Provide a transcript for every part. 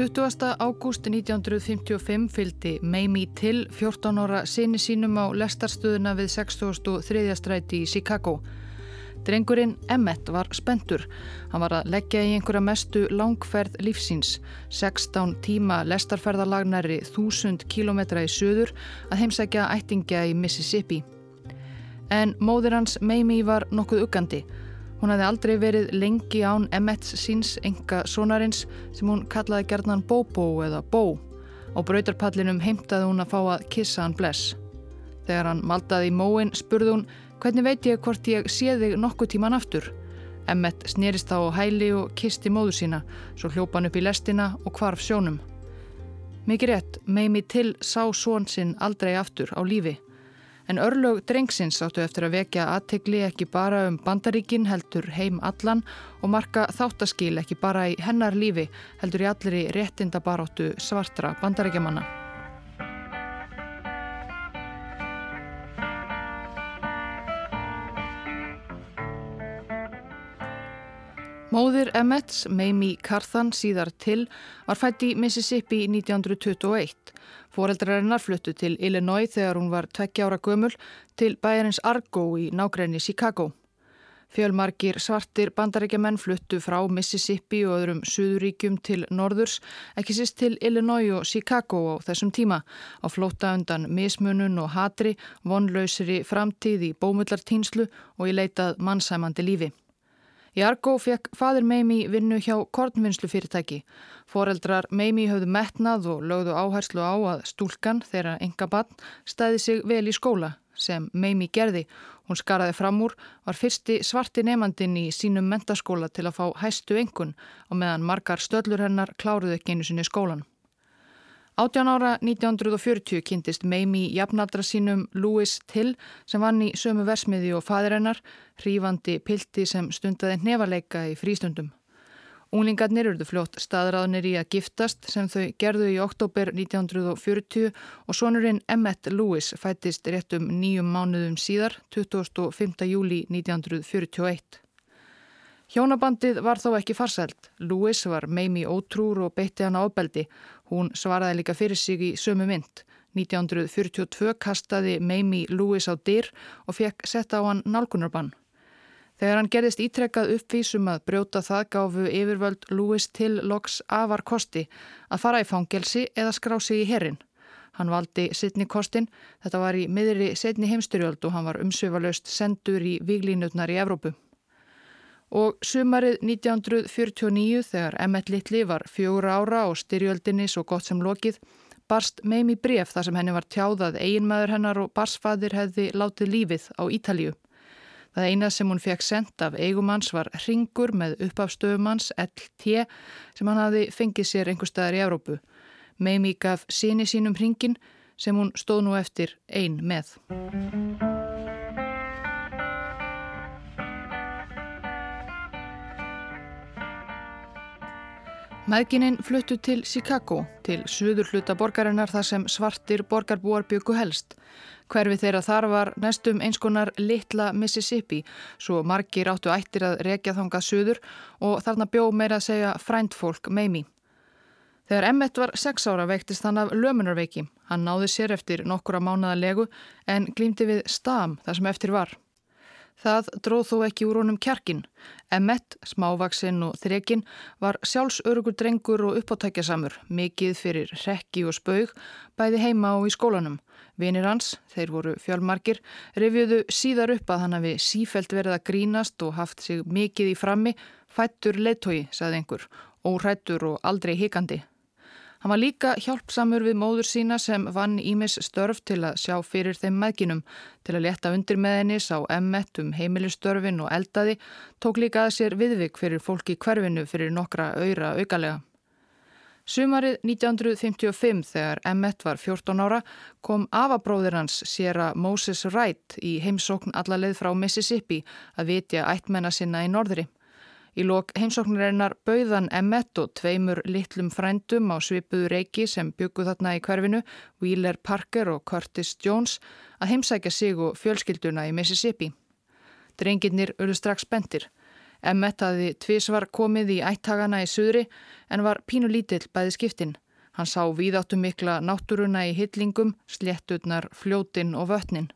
20. ágúst 1955 fylgdi Mamie Till 14 ára sinni sínum á lestarstöðuna við 63. stræti í Chicago. Drengurinn Emmett var spendur. Hann var að leggja í einhverja mestu langferð lífsins, 16 tíma lestarferðalagnari 1000 kilometra í söður að heimsækja ættingja í Mississippi. En móður hans Mamie var nokkuð uggandi. Hún hafði aldrei verið lengi án Emmets síns enga sonarins sem hún kallaði gerðnan Bobo eða Bo. Á brautarpallinum heimtaði hún að fá að kissa hann bless. Þegar hann maldaði í móin spurði hún hvernig veit ég hvort ég sé þig nokkuð tíman aftur. Emmet snerist þá á hæli og kisti móðu sína, svo hljópan upp í lestina og kvarf sjónum. Mikið rétt, meimi til sá són sinn aldrei aftur á lífi. En örlög drengsins áttu eftir að vekja aðtegli ekki bara um bandaríkin heldur heim allan og marka þáttaskil ekki bara í hennar lífi heldur í allir í réttinda baróttu svartra bandaríkjamanna. Móðir Emmets, Mamie Carthan síðar til, var fætt í Mississippi 1921 Fóreldrar fluttu til Illinois þegar hún var tveggja ára gömul til bæjarins Argo í nákrenni Chicago. Fjölmarkir svartir bandarækjaman fluttu frá Mississippi og öðrum Suðuríkjum til Norðurs, ekki sýst til Illinois og Chicago á þessum tíma, á flóta undan mismunun og hatri, vonlausri framtíð í bómullartínslu og í leitað mannsæmandi lífi. Í Argo fekk fadir Meimi vinnu hjá kornvinnslu fyrirtæki. Foreldrar Meimi höfðu metnað og lögðu áherslu á að stúlkan þeirra enga bann stæði sig vel í skóla sem Meimi gerði. Hún skaraði fram úr, var fyrsti svarti nefandin í sínum mentaskóla til að fá hæstu engun og meðan margar stöllur hennar kláruðu ekki einu sinni skólan. 18 ára 1940 kynntist Meimi jafnaldra sínum Louis Till sem vann í sömu versmiði og fadirinnar, hrífandi pilti sem stundaði nefaleika í frístundum. Unglingarnir eruðu fljótt staðræðnir í að giftast sem þau gerðu í oktober 1940 og sonurinn Emmett Lewis fættist réttum nýjum mánuðum síðar, 25. júli 1941. Hjónabandið var þó ekki farsælt. Lewis var meimi ótrúr og beitti hann ábeldi. Hún svaraði líka fyrir sig í sömu mynd. 1942 kastaði meimi Lewis á dyr og fekk setta á hann nálgunarbann. Þegar hann gerðist ítrekkað uppvísum að brjóta það gáfu yfirvöld Lewis til loks afar kosti að fara í fangelsi eða skrá sig í herrin. Hann valdi sittni kostin, þetta var í miðri setni heimstyrjöld og hann var umsöfalaust sendur í viglínutnar í Evrópu. Og sumarið 1949 þegar Emmett Littli var fjóra ára og styrjöldinni svo gott sem lokið barst meim í bref þar sem henni var tjáðað eiginmaður hennar og barsfadir hefði látið lífið á Ítalíu. Það eina sem hún fekk sendt af eigumanns var ringur með uppafstöfumanns LT sem hann hafi fengið sér einhver staðar í Európu. Meimi gaf síni sínum ringin sem hún stóð nú eftir ein með. Mæðgininn fluttu til Chicago, til suður hluta borgarinnar þar sem svartir borgarbúar byggu helst. Hverfi þeirra þar var næstum einskonar litla Mississippi, svo margir áttu ættir að rekja þangað suður og þarna bjó meira að segja fræntfólk meimi. Þegar Emmett var sex ára veiktist hann af lömunarveiki. Hann náði sér eftir nokkura mánuða legu en glýmdi við stam þar sem eftir var. Það dróð þó ekki úr honum kjarkin. Emmett, smávaksinn og þrekinn, var sjálfsörugur drengur og uppáttækjasamur, mikið fyrir rekki og spaug, bæði heima og í skólanum. Vinir hans, þeir voru fjálmarkir, revjuðu síðar upp að hann hafi sífelt verið að grínast og haft sig mikið í frammi, fættur leittói, sagði einhver, órættur og aldrei hikandi. Hann var líka hjálpsamur við móður sína sem vann Ímis störf til að sjá fyrir þeim meðginum, til að leta undir með henni, sá emmett um heimilistörfin og eldaði, tók líka að sér viðvik fyrir fólki hverfinu fyrir nokkra öyra augalega. Sumarið 1955 þegar Emmett var 14 ára kom afabróðir hans sér að Moses Wright í heimsókn allarleið frá Mississippi að vitja ættmenna sinna í norðri. Í lok heimsóknarinnar bauðan Emmett og tveimur litlum frændum á svipuðu reiki sem byggu þarna í hverfinu, Wheeler Parker og Curtis Jones, að heimsækja sig og fjölskylduna í Mississippi. Drengirnir eru strax bentir. Emmett hafi tvísvar komið í ættagana í suðri en var pínu lítill bæði skiptin. Hann sá víðáttu mikla náttúruna í hyllingum, sléttutnar, fljótin og vötnin.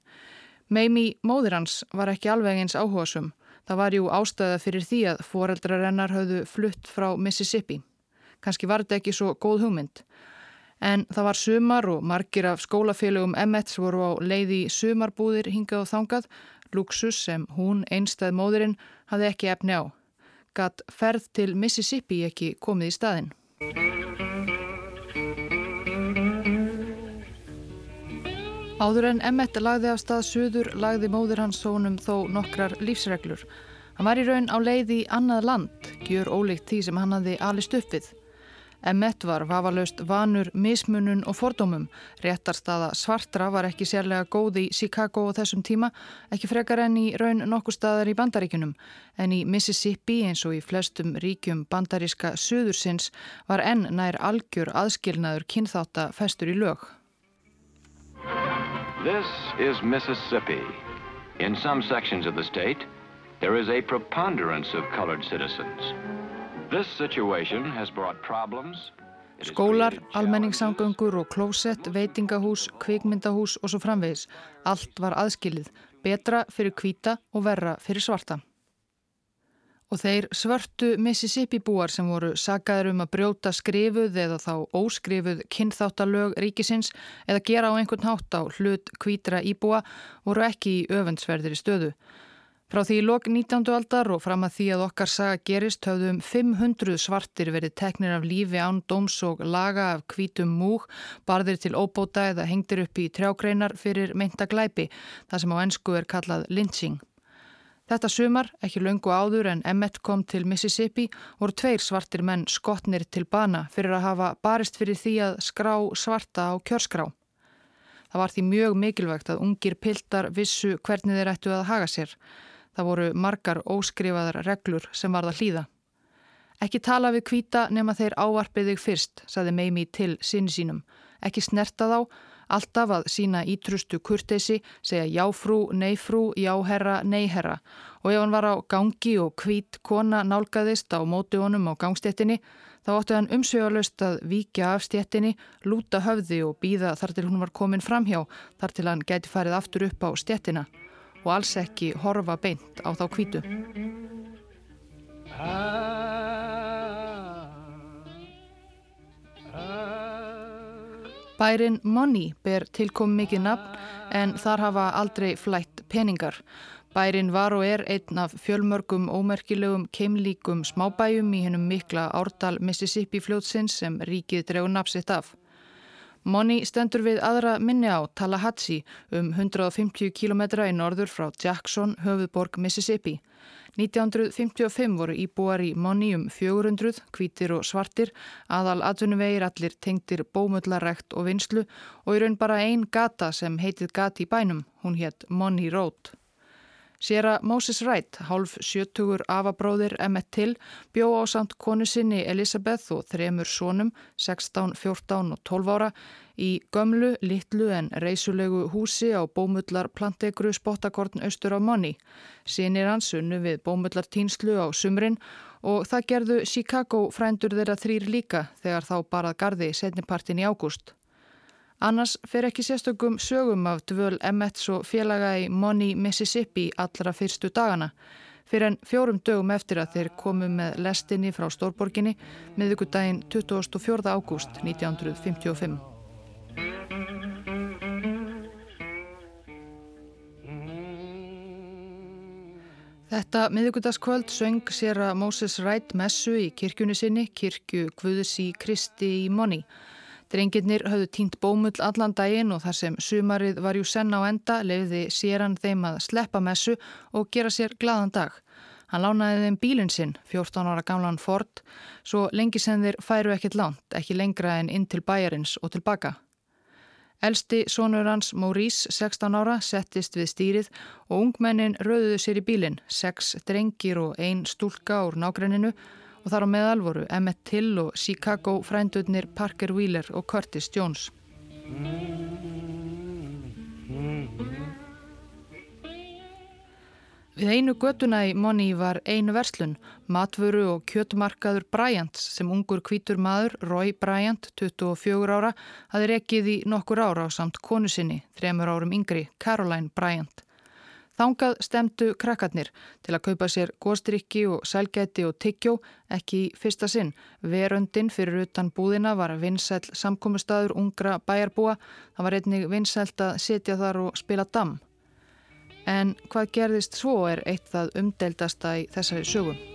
Meimi móðir hans var ekki alveg eins áhugasum. Það var jú ástæða fyrir því að foreldrarennar höfðu flutt frá Mississippi. Kanski var þetta ekki svo góð hugmynd. En það var sumar og margir af skólafélögum Emmets voru á leiði sumarbúðir hingað og þangað, luxus sem hún, einstað móðurinn, hafði ekki efni á. Gatt ferð til Mississippi ekki komið í staðin. Áður en Emmett lagði af stað söður lagði móður hans sónum þó nokkrar lífsreglur. Hann var í raun á leið í annað land, gjör ólíkt því sem hann hafði alist uppið. Emmett var vafalaust vanur, mismunun og fordómum. Réttarstaða svartra var ekki sérlega góð í Chicago á þessum tíma, ekki frekar enn í raun nokkur staðar í bandaríkunum. En í Mississippi eins og í flestum ríkjum bandaríska söðursins var enn nær algjör aðskilnaður kynþátt að festur í lög. This is Mississippi. In some sections of the state, there is a preponderance of colored citizens. This situation has brought problems. Skólar, almenningssangöngur og klósett, veitingahús, kvikmyndahús og svo framvegis. Allt var aðskilið, betra fyrir kvíta og verra fyrir svarta. Og þeir svörtu Mississippi búar sem voru sagaður um að brjóta skrifuð eða þá óskrifuð kynþáttalög ríkisins eða gera á einhvern hátt á hlut kvítra íbúa voru ekki í öfundsverðir í stöðu. Frá því í lok 19. aldar og fram að því að okkar saga gerist höfðum 500 svartir verið teknir af lífi án dóms og laga af kvítum múg, barðir til óbóta eða hengtir upp í trjákreinar fyrir meinta glæpi, það sem á ennsku er kallað lynching. Þetta sumar, ekki löngu áður en Emmett kom til Mississippi, voru tveir svartir menn skotnir til bana fyrir að hafa barist fyrir því að skrá svarta á kjörskrá. Það var því mjög mikilvægt að ungir piltar vissu hvernig þeir ættu að haga sér. Það voru margar óskrifaðar reglur sem varða hlýða. Ekki tala við kvíta nema þeir ávarpið þig fyrst, saði Meimi til sinni sínum. Ekki snerta þá, Alltaf að sína ítrustu kurtesi, segja jáfrú, neifrú, jáherra, neiherra og ef hann var á gangi og hvít kona nálgæðist á móti honum á gangstéttinni þá óttu hann umsvegalust að víkja af stéttinni, lúta höfði og býða þar til hún var komin framhjá þar til hann gæti farið aftur upp á stéttina og alls ekki horfa beint á þá hvítu. Bærin Money ber tilkom mikið nafn en þar hafa aldrei flætt peningar. Bærin var og er einn af fjölmörgum ómerkilegum keimlíkum smábæjum í hennum mikla árdal Mississippi fljótsins sem ríkið dregu napsitt af. Money stendur við aðra minni á Tallahassee um 150 km í norður frá Jackson, höfuðborg Mississippi. 1955 voru íbúar í Monni um 400, hvítir og svartir, aðal atvinnuvegir allir tengtir bómullarækt og vinslu og í raun bara einn gata sem heitið gati í bænum, hún hétt Monni Road. Sera Moses Wright, hálf sjötugur afabróðir Emmett Till, bjó á samt konu sinni Elisabeth og þremur sónum, 16, 14 og 12 ára, í gömlu, litlu en reysulegu húsi á bómullar plantegru spottakorn austur á Monni. Sinir hans unnu við bómullar tínslu á sumrin og það gerðu Chicago frændur þeirra þrýr líka þegar þá barað gardi setnipartin í ágúst. Annars fer ekki sérstökum sögum af dvöl Emmets og félaga í Money, Mississippi allra fyrstu dagana. Fyrir en fjórum dögum eftir að þeir komu með lestinni frá Stórborginni miðugudaginn 24. ágúst 1955. Þetta miðugudagskvöld söng sér að Moses Wright messu í kirkjunni sinni, kirkju Guðs í Kristi í Money. Drengirnir höfðu tínt bómull allan daginn og þar sem sumarið var jú senn á enda leiði séran þeim að sleppa messu og gera sér gladan dag. Hann lánaði þeim bílinn sinn, 14 ára gamlan Ford, svo lengi sem þeir færu ekkert langt, ekki lengra en inn til bæjarins og tilbaka. Elsti sonur hans, Maurice, 16 ára, settist við stýrið og ungmennin rauðuðu sér í bílinn, sex drengir og ein stúlka úr nágrenninu og þar á meðal voru Emmett Till og Chicago frændurnir Parker Wheeler og Curtis Jones. Við einu götuna í Monni var einu verslun, matvöru og kjötmarkaður Bryant sem ungur kvítur maður, Roy Bryant, 24 ára, hafi rekið í nokkur ára á samt konu sinni, þremur árum yngri, Caroline Bryant. Þángað stemdu krakkarnir til að kaupa sér góstrykki og selgæti og tyggjó, ekki í fyrsta sinn. Veröndin fyrir utan búðina var vinsæl samkómustadur ungra bæjarbúa, það var einnig vinsælt að setja þar og spila damm. En hvað gerðist svo er eitt það umdeldasta í þessari sögum.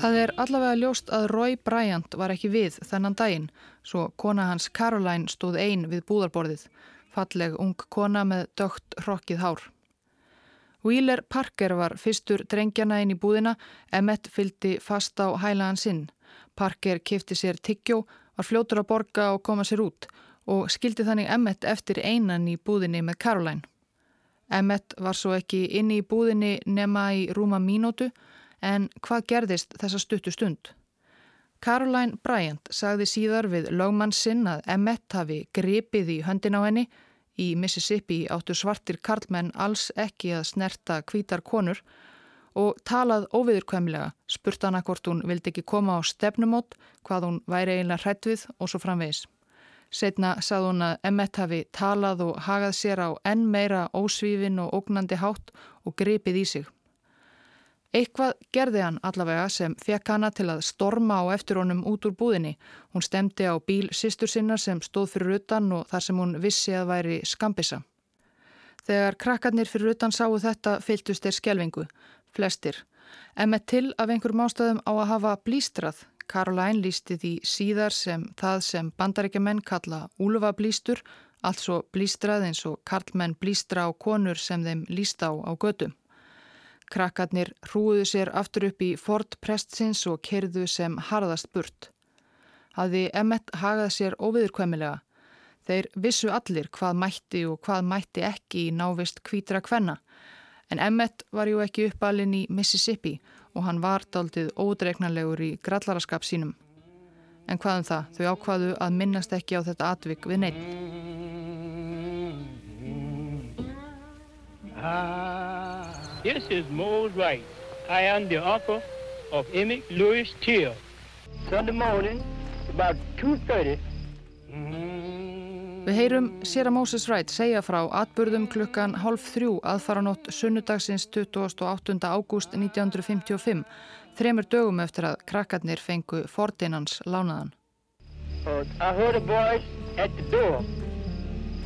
Það er allavega ljóst að Roy Bryant var ekki við þennan daginn, svo kona hans Caroline stóð einn við búðarborðið, falleg ung kona með dögt hrokkið hár. Wheeler Parker var fyrstur drengjana inn í búðina, Emmett fyldi fast á hælaðan sinn. Parker kifti sér tyggjó var fljótur að borga og koma sér út og skildi þannig Emmett eftir einan í búðinni með Caroline. Emmett var svo ekki inni í búðinni nema í rúma mínótu en hvað gerðist þessa stuttu stund? Caroline Bryant sagði síðar við lögmann sinn að Emmett hafi gripið í höndin á henni í Mississippi áttu svartir karlmenn alls ekki að snerta kvítar konur og talað óviðurkvæmlega, spurt hana hvort hún vildi ekki koma á stefnumót, hvað hún væri eiginlega hrætt við og svo framvegis. Setna sað hún að Emmett hafi talað og hagað sér á enn meira ósvífin og ógnandi hátt og gripið í sig. Eitthvað gerði hann allavega sem fekk hana til að storma á eftir honum út úr búðinni. Hún stemdi á bíl sýstur sinna sem stóð fyrir utan og þar sem hún vissi að væri skambisa. Þegar krakkarnir fyrir utan sáu þetta fyltust þeir skjelvingu flestir. En með til af einhverjum ástöðum á að hafa blístrað. Caroline lísti því síðar sem það sem bandaríkjaman kalla úlufa blístur, altså blístrað eins og karlmenn blístra á konur sem þeim líst á á götu. Krakkarnir hrúðu sér aftur upp í Ford Prestsins og kerðu sem harðast burt. Hafði Emmett hagað sér óviðurkvæmilega. Þeir vissu allir hvað mætti og hvað mætti ekki í návist kvítra kvenna. En Emmett var ju ekki uppalinn í Mississippi og hann var daldið ódreiknarlegur í grallaraskap sínum. En hvað um það? Þau ákvaðu að minnast ekki á þetta atvik við neitt. This is Mose Wright. I am the uncle of Emmett Lewis Till. Sunday morning, about 2.30, Við heyrum Sera Moses Wright segja frá atburðum klukkan half þrjú aðfaranótt sunnudagsins 28. ágúst 1955, þremur dögum eftir að krakkarnir fengu fordinans lánaðan. I heard a voice at the door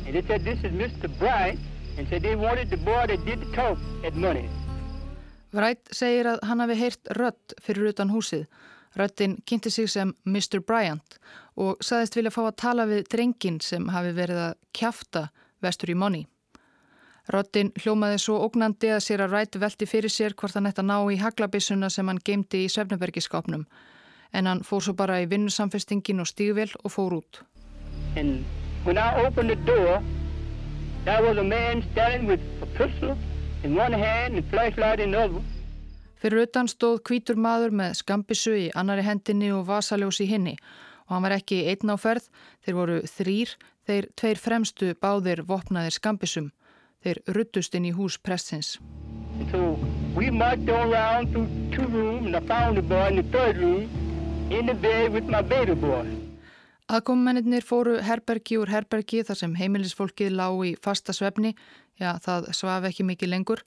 and they said this is Mr. Bright and said they wanted the boy that did the talk at money. Wright segir að hann hafi heyrt rött fyrir utan húsið. Röttin kynnti sig sem Mr. Bryant og saðist vilja fá að tala við drengin sem hafi verið að kjafta vestur í monni. Rottin hljómaði svo ógnandi að sér að Wright velti fyrir sér hvort hann ætti að ná í haglabissuna sem hann geymdi í Svefnabergiskápnum. En hann fór svo bara í vinnusamfestingin og stígvel og fór út. And when I opened the door, Fyrir utan stóð kvítur maður með skambissu í annari hendinni og vasaljós í hinni. Og hann var ekki einn á ferð, þeir voru þrýr, þeir tveir fremstu báðir vopnaðir skambissum. Þeir ruttust inn í hús pressins. So we marched on around through two rooms and I found the boy in the third room Aðkommennir fóru herbergi úr herbergi þar sem heimilisfólkið lág í fasta svefni, já það svaf ekki mikið lengur,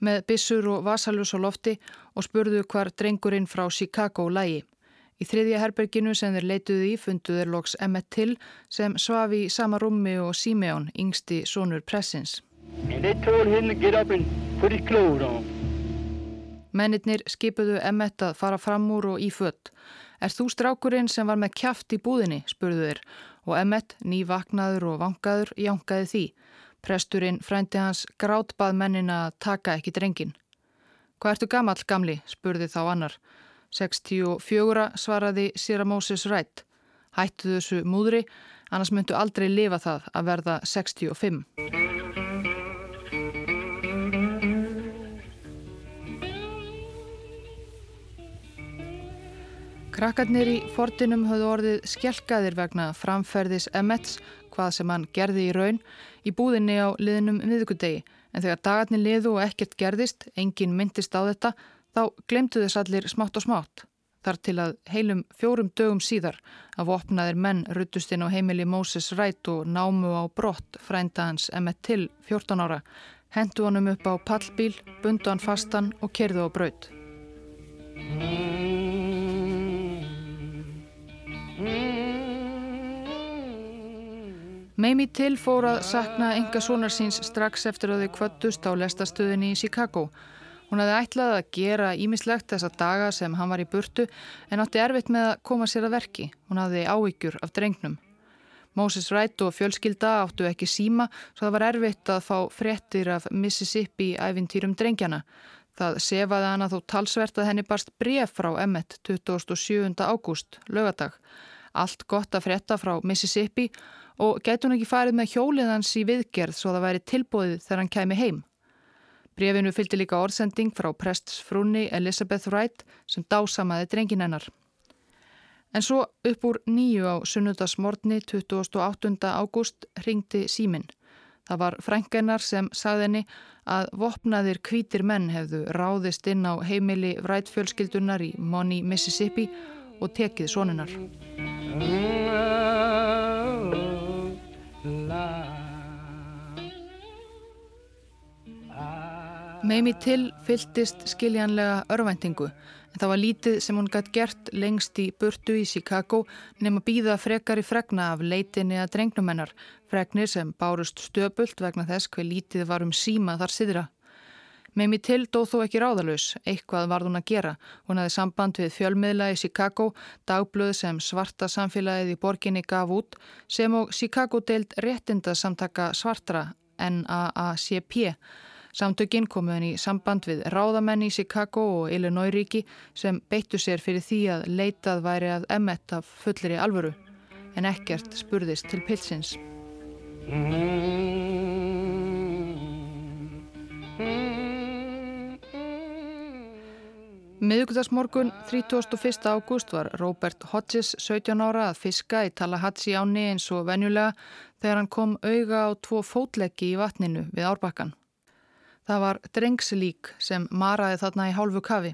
með bissur og vasaljus á lofti og spurðu hvar drengurinn frá Chicago lægi. Í þriðja herberginu sem þeir leituði í fundu þeir loks Emmett Till sem svaf í sama rúmi og Simeon, yngsti sonur pressins. Mennirnir skipuðu Emmett að fara fram úr og í fött. Er þú strákurinn sem var með kjaft í búðinni, spurðu þeir og Emmett, nývaknaður og vangaður, jánkaði því. Presturinn frændi hans grátbað mennina að taka ekki drengin. Hvað ertu gammal, gamli, spurði þá annar. 64 svaraði Sira Moses Wright. Hættu þessu múðri, annars myndu aldrei lifa það að verða 65. Krakkarnir í fortinum höfðu orðið skjelkaðir vegna framferðis Emmets, hvað sem hann gerði í raun, í búðinni á liðnum miðugudegi. En þegar dagarnir liðu og ekkert gerðist, enginn myndist á þetta, þá glemtu þess allir smátt og smátt. Þar til að heilum fjórum dögum síðar af opnaðir menn ruttust inn á heimili Moses Wright og námu á brott frænda hans Emmett Till 14 ára, hendu honum upp á pallbíl, bundu hann fastan og kerðu á braut. Meimi Till fór að sakna enga sonar síns strax eftir að þau kvöttust á lestastöðinni í Chicago Hún hefði ætlað að gera ímislegt þessa daga sem hann var í burtu en átti erfitt með að koma sér að verki. Hún hafði áhyggjur af drengnum. Moses Wright og fjölskylda áttu ekki síma svo það var erfitt að fá frettir af Mississippi æfintýrum drengjana. Það sefaði hana þó talsvert að henni barst bref frá Emmet 27. ágúst, lögadag. Allt gott að fretta frá Mississippi og gæti hún ekki farið með hjóliðans í viðgerð svo það væri tilbúið þegar hann kæmi heim. Brefinu fylgdi líka orðsending frá prestsfrúni Elizabeth Wright sem dásamaði drengin hennar. En svo upp úr nýju á sunnudasmortni 28. ágúst ringdi símin. Það var frængennar sem sagði henni að vopnaðir kvítir menn hefðu ráðist inn á heimili Wright fjölskyldunar í Money, Mississippi og tekið sonunar. Meimi til fylltist skiljanlega örvæntingu en það var lítið sem hún gætt gert lengst í burtu í Chicago nema býða frekar í fregna af leitinni að drengnumennar, fregnir sem bárust stöpult vegna þess hver lítið var um síma þar siðra. Meimi til dóð þó ekki ráðalus, eitthvað var hún að gera. Hún hafði samband við fjölmiðla í Chicago, dagblöð sem svarta samfélagið í borginni gaf út, sem og Chicago deild réttinda samtaka svartra NAACP. Samtökinn komu henni í samband við ráðamenn í Chicago og Illinois ríki sem beittu sér fyrir því að leitað væri að emmett af fullri alvöru en ekkert spurðist til pilsins. Miðugudagsmorgun 31. ágúst var Robert Hodges 17 ára að fiska í Tallahatsi áni eins og venjulega þegar hann kom auga á tvo fótleggi í vatninu við árbakkan. Það var drengslík sem maraði þarna í hálfu kafi.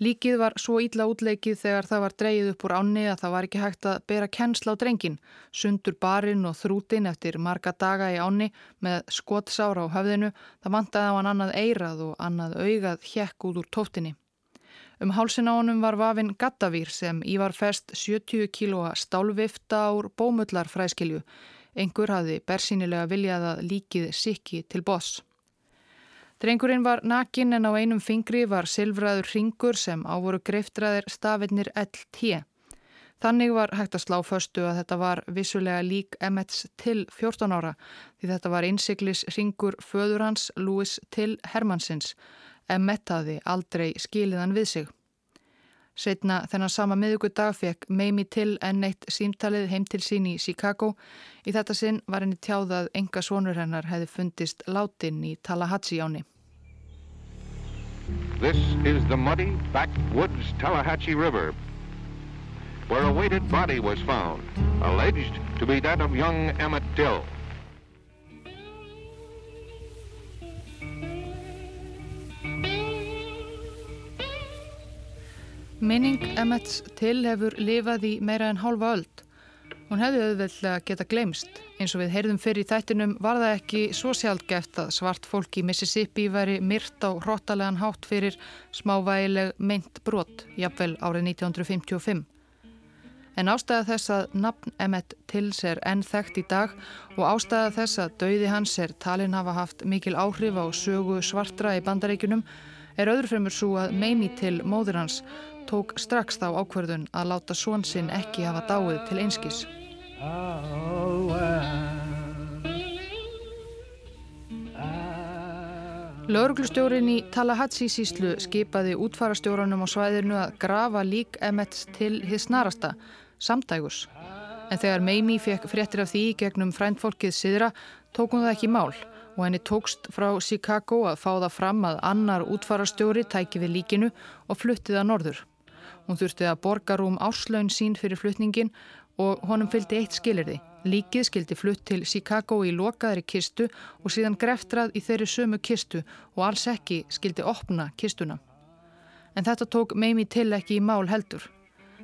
Líkið var svo ítla útleikið þegar það var dreyið upp úr ánni að það var ekki hægt að bera kennsla á drengin, sundur barinn og þrútin eftir marga daga í ánni með skotsára á höfðinu, það vantaði á hann annað eirað og annað augað hjekk út úr tóftinni. Um hálsin á honum var vafinn gattavír sem ívar fest 70 kílóa stálvifta ár bómullar fræskilju. Engur hafi bersýnilega viljað að líkið sikki til boss. Drengurinn var nakin en á einum fingri var silfraður ringur sem ávoru greiftraðir stafinnir LT. Þannig var hægt að slá förstu að þetta var vissulega lík Emmets til 14 ára því þetta var innsiklis ringur föður hans Louis til Hermansins. Emmet hafi aldrei skiliðan við sig. Setna þennan sama miðugudag fekk Meimi til enn eitt símtalið heim til sín í Chicago. Í þetta sinn var henni tjáðað enga sonur hennar hefði fundist látin í Tallahatsi áni. This is the muddy backwoods Tallahatchie River where a weighted body was found, alleged to be that of young Emmett Till. Minning Emmets til hefur lifað í meira en hálfa öld. Hún hefði auðveldlega geta glemst. Eins og við heyrðum fyrir þættinum var það ekki svo sjálfgeft að svart fólk í Mississippi væri myrt á hróttalegan hátt fyrir smávægileg meint brot, jafnvel árið 1955. En ástæða þess að nafn Emmett Tills er ennþægt í dag og ástæða þess að dauði hans er talin hafa haft mikil áhrif á sögu svartra í bandaríkunum er öðrufremur svo að meimi til móður hans tók strax þá ákverðun að láta són sinn ekki hafa dáið til einskis. Lauruglustjórin í Tallahatsi síslu skipaði útfarastjóranum á svæðinu að grafa lík Emmets til hins snarasta, samtægus. En þegar Meimi fekk fréttir af því gegnum fræntfólkið Sidra tók hún það ekki mál og henni tókst frá Chicago að fá það fram að annar útfarastjóri tæki við líkinu og fluttið að norður. Hún þurfti að borga rúm áslaun sín fyrir flutningin og honum fylgdi eitt skilirði. Líkið skildi flutt til Chicago í lokaðri kistu og síðan greftrað í þeirri sömu kistu og alls ekki skildi opna kistuna. En þetta tók Meimi til ekki í mál heldur.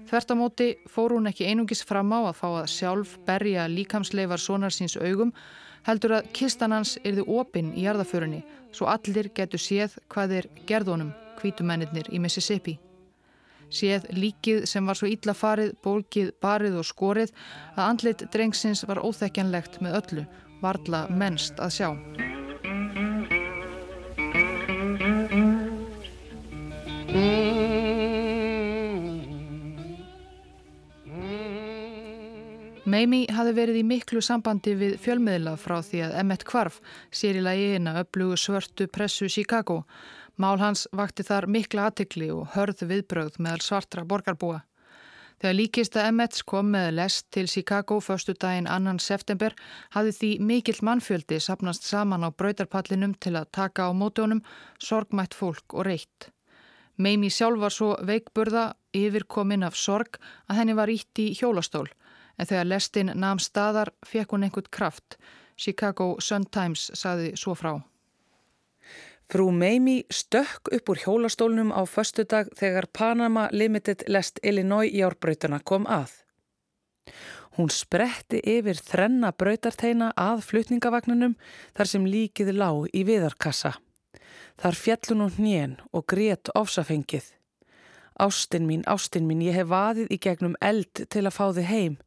Þvertamóti fór hún ekki einungis fram á að fá að sjálf berja líkamsleifar sonar síns augum heldur að kistan hans yrði opinn í jarðaförunni svo allir getur séð hvað er gerðunum kvítumennir í Mississippi. Séð líkið sem var svo ítla farið, bólkið, barið og skorið að andlit drengsins var óþekkjanlegt með öllu, varla mennst að sjá. Meimi hafi verið í miklu sambandi við fjölmiðla frá því að Emmett Kvarf sér í lagi eina upplugu svörtu pressu Chicago. Mál hans vakti þar mikla aðtikli og hörð viðbröð meðal svartra borgarbúa. Þegar líkista Emmets kom með lest til Chicago förstu daginn annan september hafði því mikill mannfjöldi sapnast saman á brautarpallinum til að taka á mótónum sorgmætt fólk og reitt. Meimi sjálf var svo veikburða yfirkominn af sorg að henni var ítt í hjólastól en þegar lestin nam staðar fekk hún einhvern kraft. Chicago Sun-Times saði svo frá. Frú Meimi stökk upp úr hjólastólnum á föstudag þegar Panama Limited lest Illinois í árbrautuna kom að. Hún spretti yfir þrenna brautarteina að flutningavagnunum þar sem líkið lág í viðarkassa. Þar fjallun hún hnén og grét ofsafengið. Ástinn mín, ástinn mín, ég hef vaðið í gegnum eld til að fá þið heim.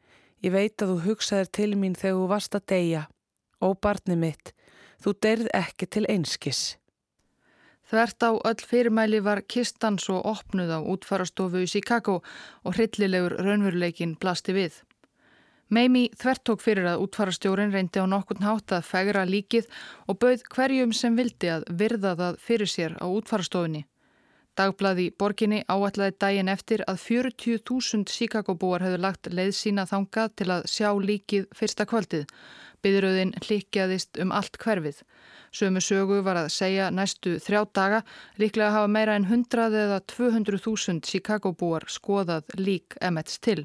Ég veit að þú hugsaðir til mín þegar þú varst að deyja. Ó barni mitt, þú deyrð ekki til einskis. Þvert á öll fyrirmæli var kistan svo opnuð á útfarastofu í Chicago og hryllilegur raunveruleikin blasti við. Meimi þvert tók fyrir að útfarastjórin reyndi á nokkurn hátt að fegra líkið og bauð hverjum sem vildi að virða það fyrir sér á útfarastofunni. Dagblaði borginni áætlaði daginn eftir að 40.000 Chicago-búar hefur lagt leið sína þangað til að sjá líkið fyrsta kvöldið. Byðröðin hlikjaðist um allt hverfið. Sömu sögu var að segja næstu þrjá daga líklega hafa meira en 100 eða 200.000 Chicago-búar skoðað lík Emmets til.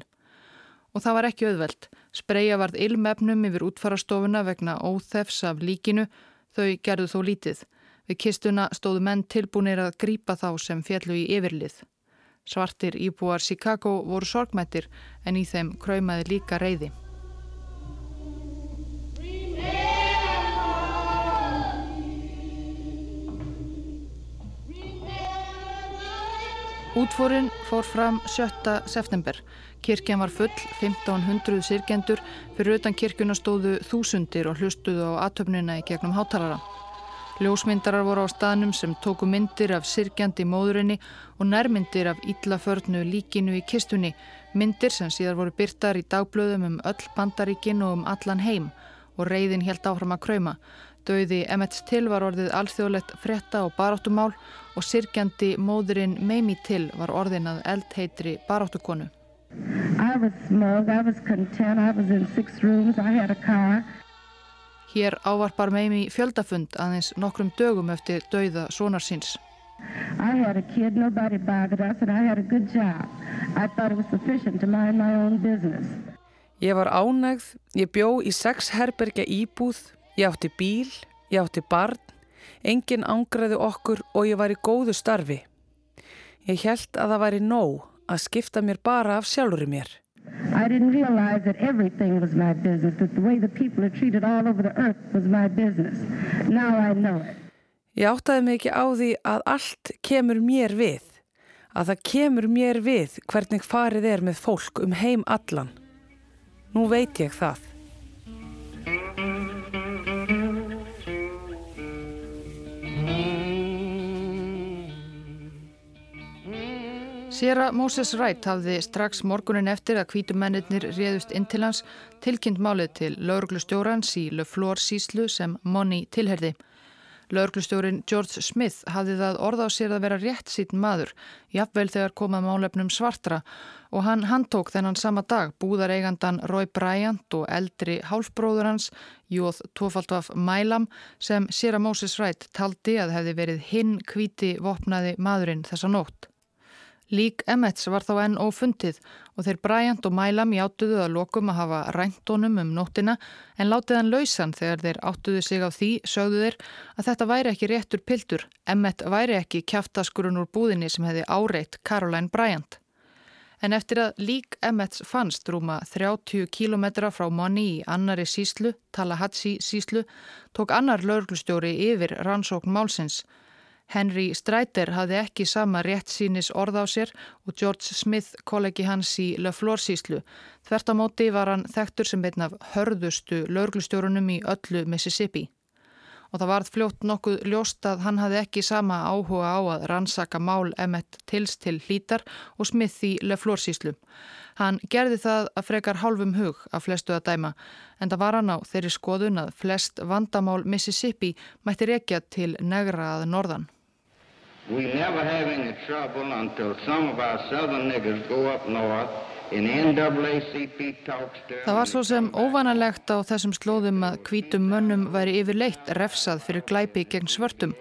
Og það var ekki auðvelt. Spreja varð ilmefnum yfir útfarastofuna vegna óþefs af líkinu, þau gerðu þó lítið. Við kistuna stóðu menn tilbúinir að grýpa þá sem fjallu í yfirlið. Svartir íbúar Chicago voru sorgmættir en í þeim kröymaði líka reyði. Útfórin fór fram 7. september. Kirkjan var full, 1500 sirkendur, fyrir utan kirkjuna stóðu þúsundir og hlustuðu á atöfnina í gegnum hátalara. Ljósmyndarar voru á staðnum sem tóku myndir af sirkjandi móðurinni og nærmyndir af íllaförnu líkinu í kistunni, myndir sem síðar voru byrtar í dagblöðum um öll bandaríkin og um allan heim og reyðin helt áfram að krauma. Dauði Emmett Till var orðið alþjóðlegt fretta og baráttumál og sirkjandi móðurinn Meimi Till var orðin að eldheitri baráttukonu. I was smug, I was content, I was in six rooms, I had a car. Hér ávarpar meimi fjöldafund aðeins nokkrum dögum eftir dauða sonar síns. I had a kid, nobody bothered us and I had a good job. I thought it was sufficient to mind my own business. Ég var ánægð, ég bjó í sex herbergja íbúð, ég átti bíl, ég átti barn, enginn ángraði okkur og ég var í góðu starfi. Ég held að það væri nóg að skipta mér bara af sjálfur mér. I didn't realize that everything was my business, that the way the people are treated all over the earth was my business. Now I know it. Ég áttaði mig ekki á því að allt kemur mér við, að það kemur mér við hvernig farið er með fólk um heim allan. Nú veit ég það. Sera Moses Wright hafði strax morgunin eftir að kvítumennir réðust inn til hans tilkynnt málið til lauruglustjórans í Leflore síslu sem Monni tilherði. Lauruglustjórin George Smith hafði það orða á sér að vera rétt sín maður, jafnveil þegar komað málefnum svartra og hann handtók þennan sama dag búðareigandan Roy Bryant og eldri hálfbróður hans, Jóð Tófaldvaf Mælam, sem Sera Moses Wright taldi að hefði verið hinn kvíti vopnaði maðurinn þessa nótt. Lík Emmets var þá enn ófundið og þeir Bryant og Mælam játtuðu að lokum að hafa ræntónum um nóttina en látið hann lausan þegar þeir áttuðu sig á því, sögðu þeir að þetta væri ekki réttur piltur. Emmet væri ekki kjaftaskurun úr búðinni sem hefði áreitt Caroline Bryant. En eftir að lík Emmets fannst rúma 30 kílometra frá Moni í annari síslu, Tallahatsi síslu, tók annar lauruglustjóri yfir rannsókn málsins. Henry Streiter hafði ekki sama rétt sínis orð á sér og George Smith, kollegi hans í Le Flore síslu. Þvert á móti var hann þekktur sem beitn af hörðustu lauruglustjórunum í öllu Mississippi. Og það varð fljótt nokkuð ljóst að hann hafði ekki sama áhuga á að rannsaka mál Emmett Tills til hlítar og Smith í Le Flore síslu. Hann gerði það að frekar hálfum hug af flestu að dæma en það var hann á þeirri skoðun að flest vandamál Mississippi mætti rekja til negra að norðan. We never have any trouble until some of our southern niggers go up north Það var svo sem óvanalegt á þessum slóðum að hvítum mönnum væri yfirleitt refsað fyrir glæpi gegn svörtum.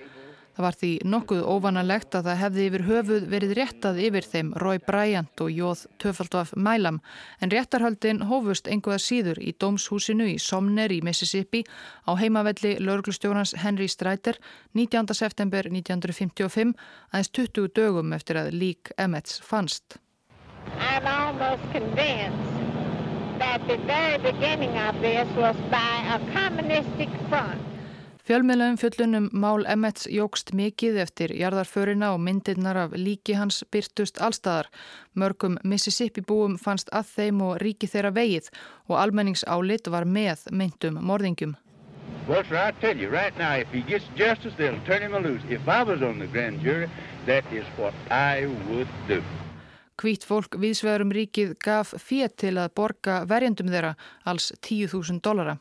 Það var því nokkuð óvanalegt að það hefði yfir höfuð verið réttað yfir þeim Rói Bryant og Jóð Töfaldvaf Mælam en réttarhöldin hófust enguða síður í dómshúsinu í Somner í Mississippi á heimavelli lauruglustjórnans Henry Streiter 19. september 1955 aðeins 20 dögum eftir að lík Emmets fannst. I'm almost convinced that the very beginning of this was by a communistic front. Fjölmiðlaum fjöllunum Mál Emmets jógst mikið eftir jarðarförina og myndirnar af líki hans byrtust allstæðar. Mörgum Mississippi búum fannst að þeim og ríki þeirra vegið og almenningsálit var með myndum morðingum. Well, sir, I tell you right now, if he gets justice, they'll turn him loose. If I was on the grand jury, that is what I would do. Hvít fólk viðsvegarum ríkið gaf fétt til að borga verjendum þeirra alls 10.000 dollara.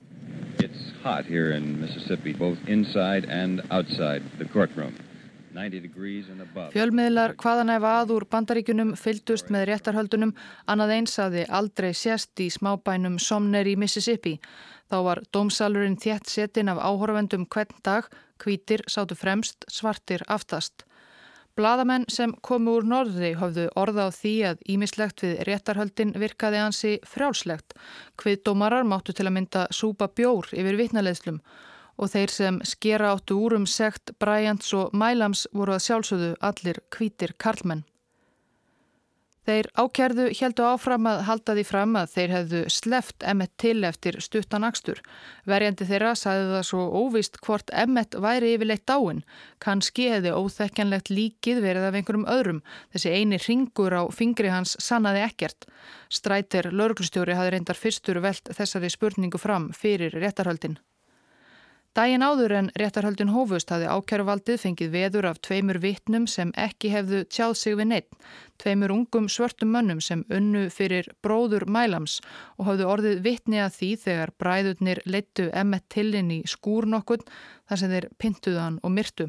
Hot here in Mississippi, both inside and outside the courtroom. 90 degrees and above. Fjölmiðlar hvaðan ef að úr bandaríkunum fyldust með réttarhöldunum annað eins að þið aldrei sést í smábænum Somner í Mississippi. Þá var dómsalurinn þétt setin af áhorfendum hvern dag, hvítir sátu fremst, svartir aftast. Blaðamenn sem komu úr norðri höfðu orða á því að ímislegt við réttarhöldin virkaði hansi frjálslegt. Hviðdómarar máttu til að mynda súpa bjór yfir vitnaleðslum og þeir sem skera áttu úrum sekt Bryants og Mælams voru að sjálfsögðu allir hvítir karlmenn. Þeir ákjærðu heldu áfram að halda því fram að þeir hefðu sleft Emmet til eftir stuttan akstur. Verjandi þeirra sagði það svo óvist hvort Emmet væri yfirleitt dáin. Kanski hefði óþekkjanlegt líkið verið af einhverjum öðrum. Þessi eini ringur á fingri hans sannaði ekkert. Strætir lauruglustjóri hafði reyndar fyrstur velt þessari spurningu fram fyrir réttarhöldin. Dægin áður en réttarhöldin hófust hafði ákjæruvaldið fengið veður af tveimur vittnum sem ekki hefðu tjáð sig við neitt, tveimur ungum svörtum mönnum sem unnu fyrir bróður Mælams og hafðu orðið vittni að því þegar bræðurnir leittu emmet tillin í skúr nokkun þar sem þeir pintuðan og myrtu.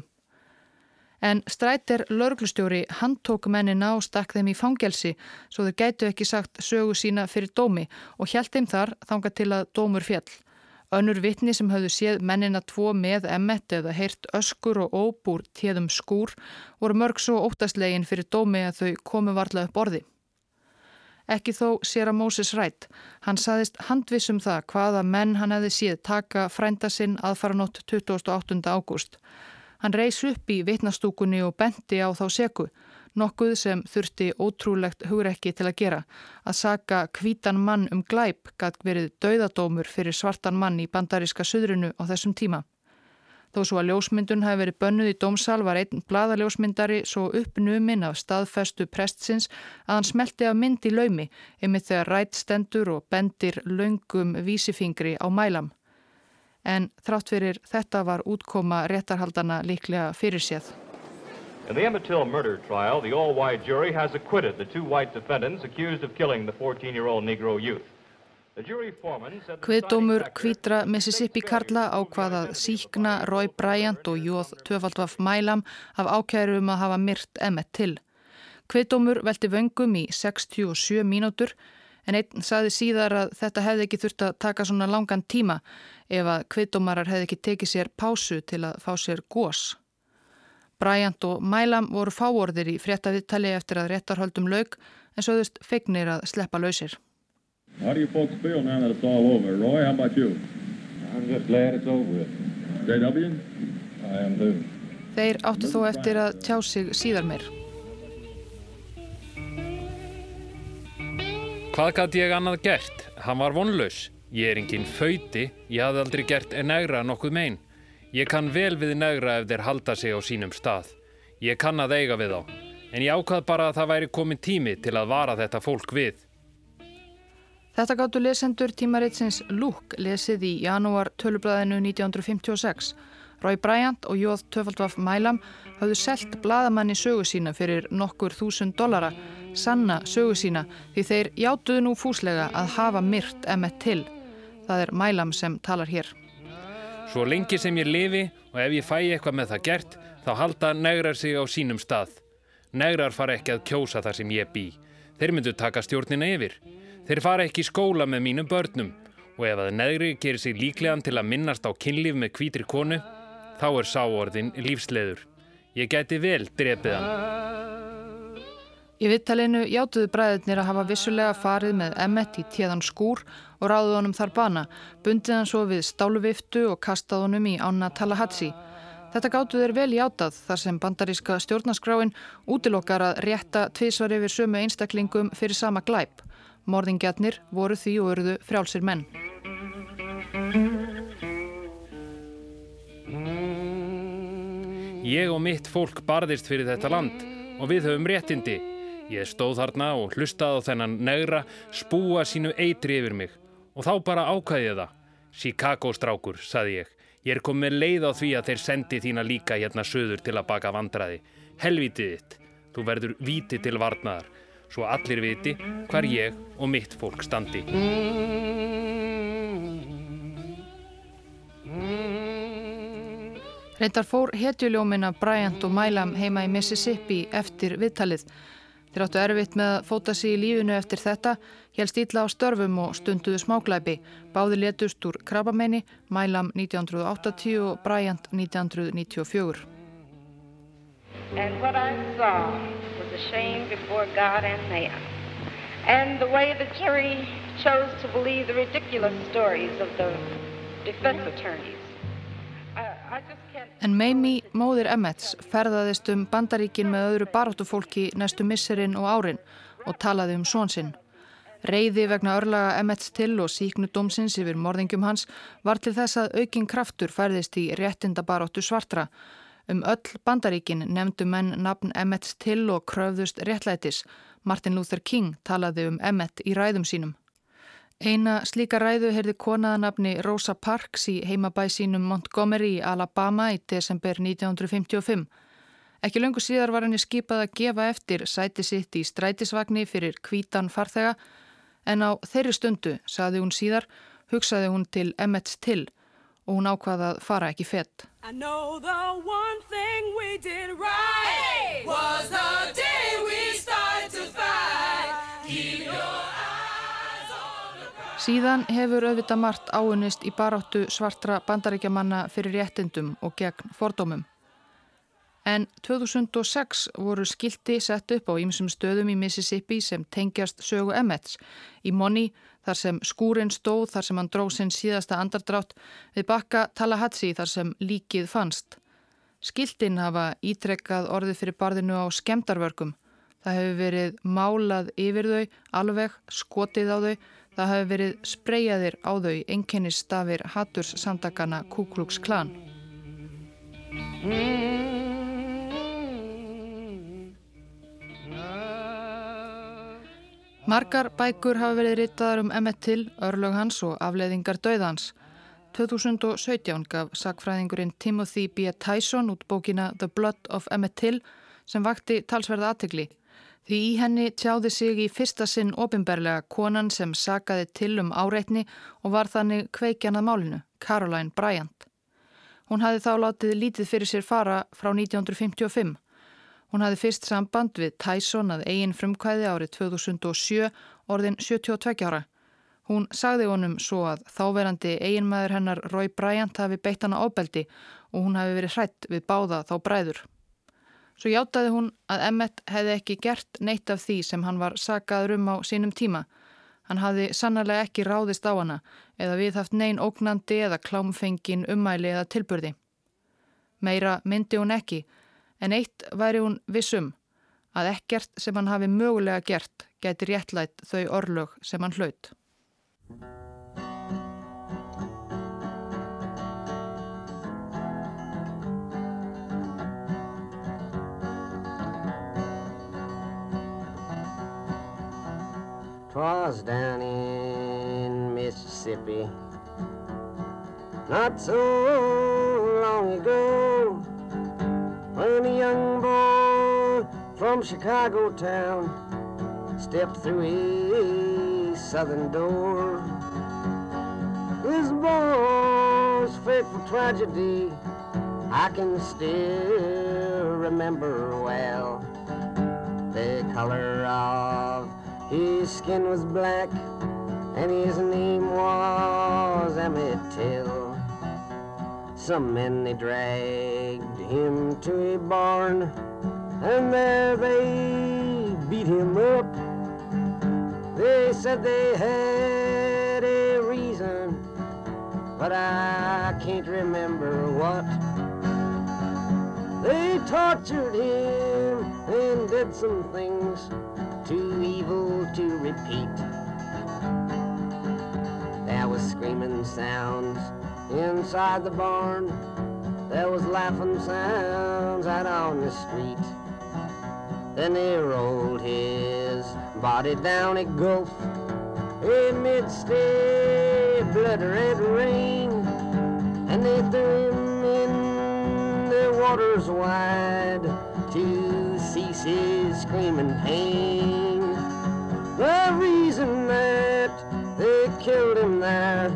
En strætir lörglustjóri handtók mennina og stakk þeim í fangelsi svo þeir gætu ekki sagt sögu sína fyrir dómi og hjælt þeim þar þanga til að dómur fjall. Önnur vittni sem hafðu séð mennina tvo með emmet eða heyrt öskur og óbúr téðum skúr voru mörg svo óttastlegin fyrir dómi að þau komu varla upp orði. Ekki þó sér að Móses rætt. Hann saðist handvissum það hvaða menn hann hefði séð taka frænda sinn aðfaranótt 28. ágúst. Hann reys upp í vittnastúkunni og bendi á þá seku nokkuð sem þurfti ótrúlegt hugrekki til að gera. Að saka kvítan mann um glæp gætt verið dauðadómur fyrir svartan mann í bandaríska söðrunu á þessum tíma. Þó svo að ljósmyndun hafi verið bönnuð í dómsal var einn bladaljósmyndari svo uppnuminn af staðfestu prestsins að hann smelti af mynd í laumi yfir þegar rætt stendur og bendir laungum vísifingri á mælam. En þrátt fyrir þetta var útkoma réttarhaldana líklega fyrir séð. In the Emmett Till murder trial, the all-white jury has acquitted the two white defendants accused of killing the 14-year-old Negro youth. Hviðdómur hvítra Mississippi Karla ákvaðað síkna Roy Bryant og Jóð Töfaldvaf Mælam af ákjærum að hafa myrt Emmett Till. Hviðdómur velti vöngum í 67 mínútur en einn saði síðar að þetta hefði ekki þurft að taka svona langan tíma ef að hviðdómarar hefði ekki tekið sér pásu til að fá sér gós. Bryant og Mælam voru fáorðir í fréttaviðtali eftir að réttarhöldum laug en sögðust feignir að sleppa lausir. How do you folks feel now that it's all over? Roy, how about you? I'm just glad it's over with. JW? I am too. Þeir áttu þó eftir að tjá sig síðar meir. Hvað gæti ég annað gert? Hann var vonlaus. Ég er enginn fauti, ég hafði aldrei gert negra nokkuð megin. Ég kann vel við negra ef þeir halda sig á sínum stað. Ég kann að eiga við þá. En ég ákvað bara að það væri komin tími til að vara þetta fólk við. Þetta gáttu lesendur tímaritsins Lúk lesið í janúar tölublaðinu 1956. Rói Bryant og Jóð Töfaldvaf Mælam hafðu selt bladamanni sögu sína fyrir nokkur þúsund dollara, sanna sögu sína því þeir játuðu nú fúslega að hafa myrt Emmett til. Það er Mælam sem talar hér. Svo lengi sem ég lifi og ef ég fæ eitthvað með það gert, þá halda negrar sig á sínum stað. Negrar fara ekki að kjósa þar sem ég bý. Þeir myndu taka stjórnina yfir. Þeir fara ekki í skóla með mínum börnum og ef að negri gerir sig líklegan til að minnast á kynlíf með kvítri konu, þá er sáorðin lífsleður. Ég geti vel drefið hann. Í vittalinu játuðu bræðurnir að hafa vissulega farið með Emmett í tíðan skúr og ráðið honum þar bana, bundið hann svo við stáluviftu og kastað honum í ána Tallahatsi. Þetta gáttu þeir vel í átað þar sem bandaríska stjórnaskráin útilokkar að rétta tvísvar yfir sömu einstaklingum fyrir sama glæp. Morðingjarnir voru því og eruðu frjálsir menn. Ég og mitt fólk barðist fyrir þetta land og við höfum réttindi. Ég stóð þarna og hlustaði á þennan negra spúa sínu eitri yfir mig og þá bara ákvæði ég það. Chicago strákur, saði ég. Ég er komið leið á því að þeir sendi þína líka hérna söður til að baka vandraði. Helvitið þitt, þú verður viti til varnaðar, svo allir viti hvar ég og mitt fólk standi. Reyndar fór hetjuljómina Bryant og Mælam heima í Mississippi eftir viðtalið. Þeir áttu erfitt með að fóta sig í lífinu eftir þetta, helst ítla á störfum og stunduðu smáklæpi. Báði letust úr krabbamenni, Mælam 1980 og Bryant 1994. And what I saw was a shame before God and man. And the the the En Mamie, móðir Emmets, ferðaðist um bandaríkin með öðru baráttufólki næstu misserinn og árin og talaði um svonsinn. Reyði vegna örlaga Emmets til og síknu dómsins yfir morðingum hans var til þess að aukinn kraftur færðist í réttinda baráttu svartra. Um öll bandaríkin nefndu menn nafn Emmets til og kröfðust réttlætis. Martin Luther King talaði um Emmet í ræðum sínum. Eina slíka ræðu heyrði konaðanabni Rosa Parks í heimabæ sínum Montgomery í Alabama í desember 1955. Ekki löngu síðar var henni skipað að gefa eftir sæti sitt í strætisvagni fyrir kvítan farþega en á þeirri stundu, saði hún síðar, hugsaði hún til Emmets til og hún ákvaða að fara ekki fett. I know the one thing we did right was the day Síðan hefur auðvitað margt áunist í baráttu svartra bandaríkjamanna fyrir réttindum og gegn fordómum. En 2006 voru skildi sett upp á ýmsum stöðum í Mississippi sem tengjast sögu Emmets. Í Moni, þar sem skúrin stóð, þar sem hann dróð sinn síðasta andardrátt, við bakka Tallahatsi þar sem líkið fannst. Skildin hafa ítrekkað orðið fyrir barðinu á skemdarverkum. Það hefur verið málað yfir þau, alveg skotið á þau, Það hafi verið spreyjaðir á þau einkennistafir Hatturs samtakana Ku Klux Klan. Margar bækur hafa verið ritaðar um Emmett Till, örlög hans og afleiðingar döðans. 2017 gaf sagfræðingurinn Timothy B. Tyson út bókina The Blood of Emmett Till sem vakti talsverða aðtegli. Því í henni tjáði sig í fyrsta sinn ofinberlega konan sem sagaði til um áreitni og var þannig kveikjanað málinu, Caroline Bryant. Hún hafi þá látið lítið fyrir sér fara frá 1955. Hún hafi fyrst samband við Tyson að eigin frumkvæði árið 2007, orðin 72 ára. Hún sagði honum svo að þáverandi eiginmaður hennar Roy Bryant hafi beitt hana ábeldi og hún hafi verið hrætt við báða þá bræður. Svo hjátaði hún að Emmett hefði ekki gert neitt af því sem hann var sagaður um á sínum tíma. Hann hafði sannarlega ekki ráðist á hana eða við haft neyn ógnandi eða klámfengin ummæli eða tilburði. Meira myndi hún ekki en eitt væri hún vissum að ekkert sem hann hafi mögulega gert gæti réttlætt þau orlög sem hann hlaut. Twas down in Mississippi not so long ago when a young boy from Chicago town stepped through a southern door. This boy's fateful tragedy I can still remember well. The color of his skin was black, and his name was Emmett Till. Some men they dragged him to a barn, and there they beat him up. They said they had a reason, but I can't remember what. They tortured him and did some things too evil to repeat. There was screaming sounds inside the barn. There was laughing sounds out on the street. Then they rolled his body down a gulf amidst a blood-red rain, and they threw him in the waters wide to cease his screaming pain. Killed him there,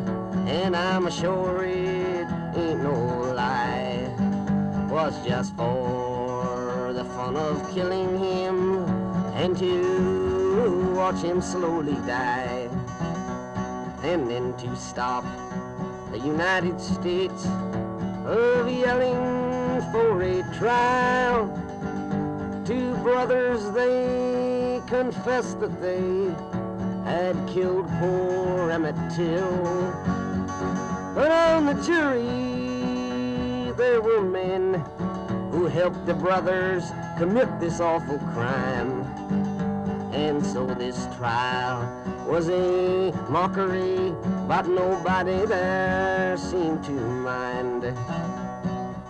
and I'm sure it ain't no lie, was just for the fun of killing him and to watch him slowly die. And then to stop the United States of yelling for a trial two brothers, they confessed that they had killed poor Emmett Till. But on the jury, there were men who helped the brothers commit this awful crime. And so this trial was a mockery, but nobody there seemed to mind.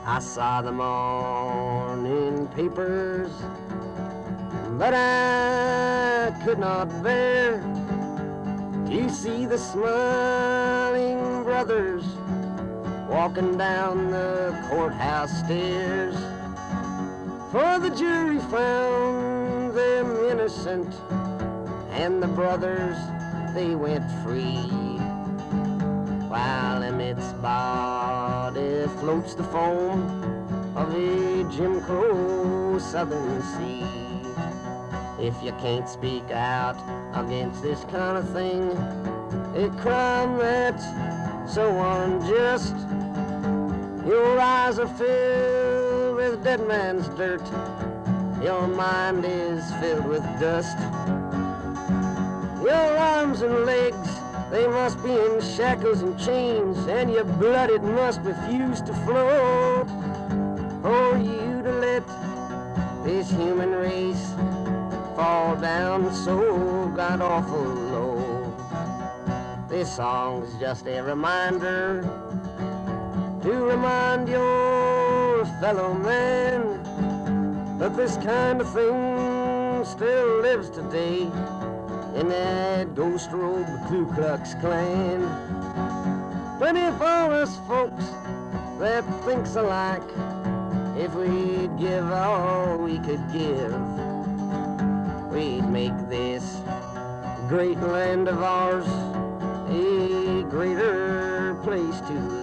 I saw the morning papers, but I could not bear to see the smiling brothers walking down the courthouse stairs. For the jury found them innocent, and the brothers, they went free. While Emmett's body floats the foam of a Jim Crow southern sea. If you can't speak out against this kind of thing, a crime that's so unjust, your eyes are filled with dead man's dirt, your mind is filled with dust. Your arms and legs they must be in shackles and chains, and your blood it must refuse to flow. For you to let this human race fall down so god awful low. This song's just a reminder to remind your fellow man that this kind of thing still lives today in that ghost robe Ku Klux Klan. But if all us folks that thinks alike, if we'd give all we could give, we'd make this great land of ours a greater place to live.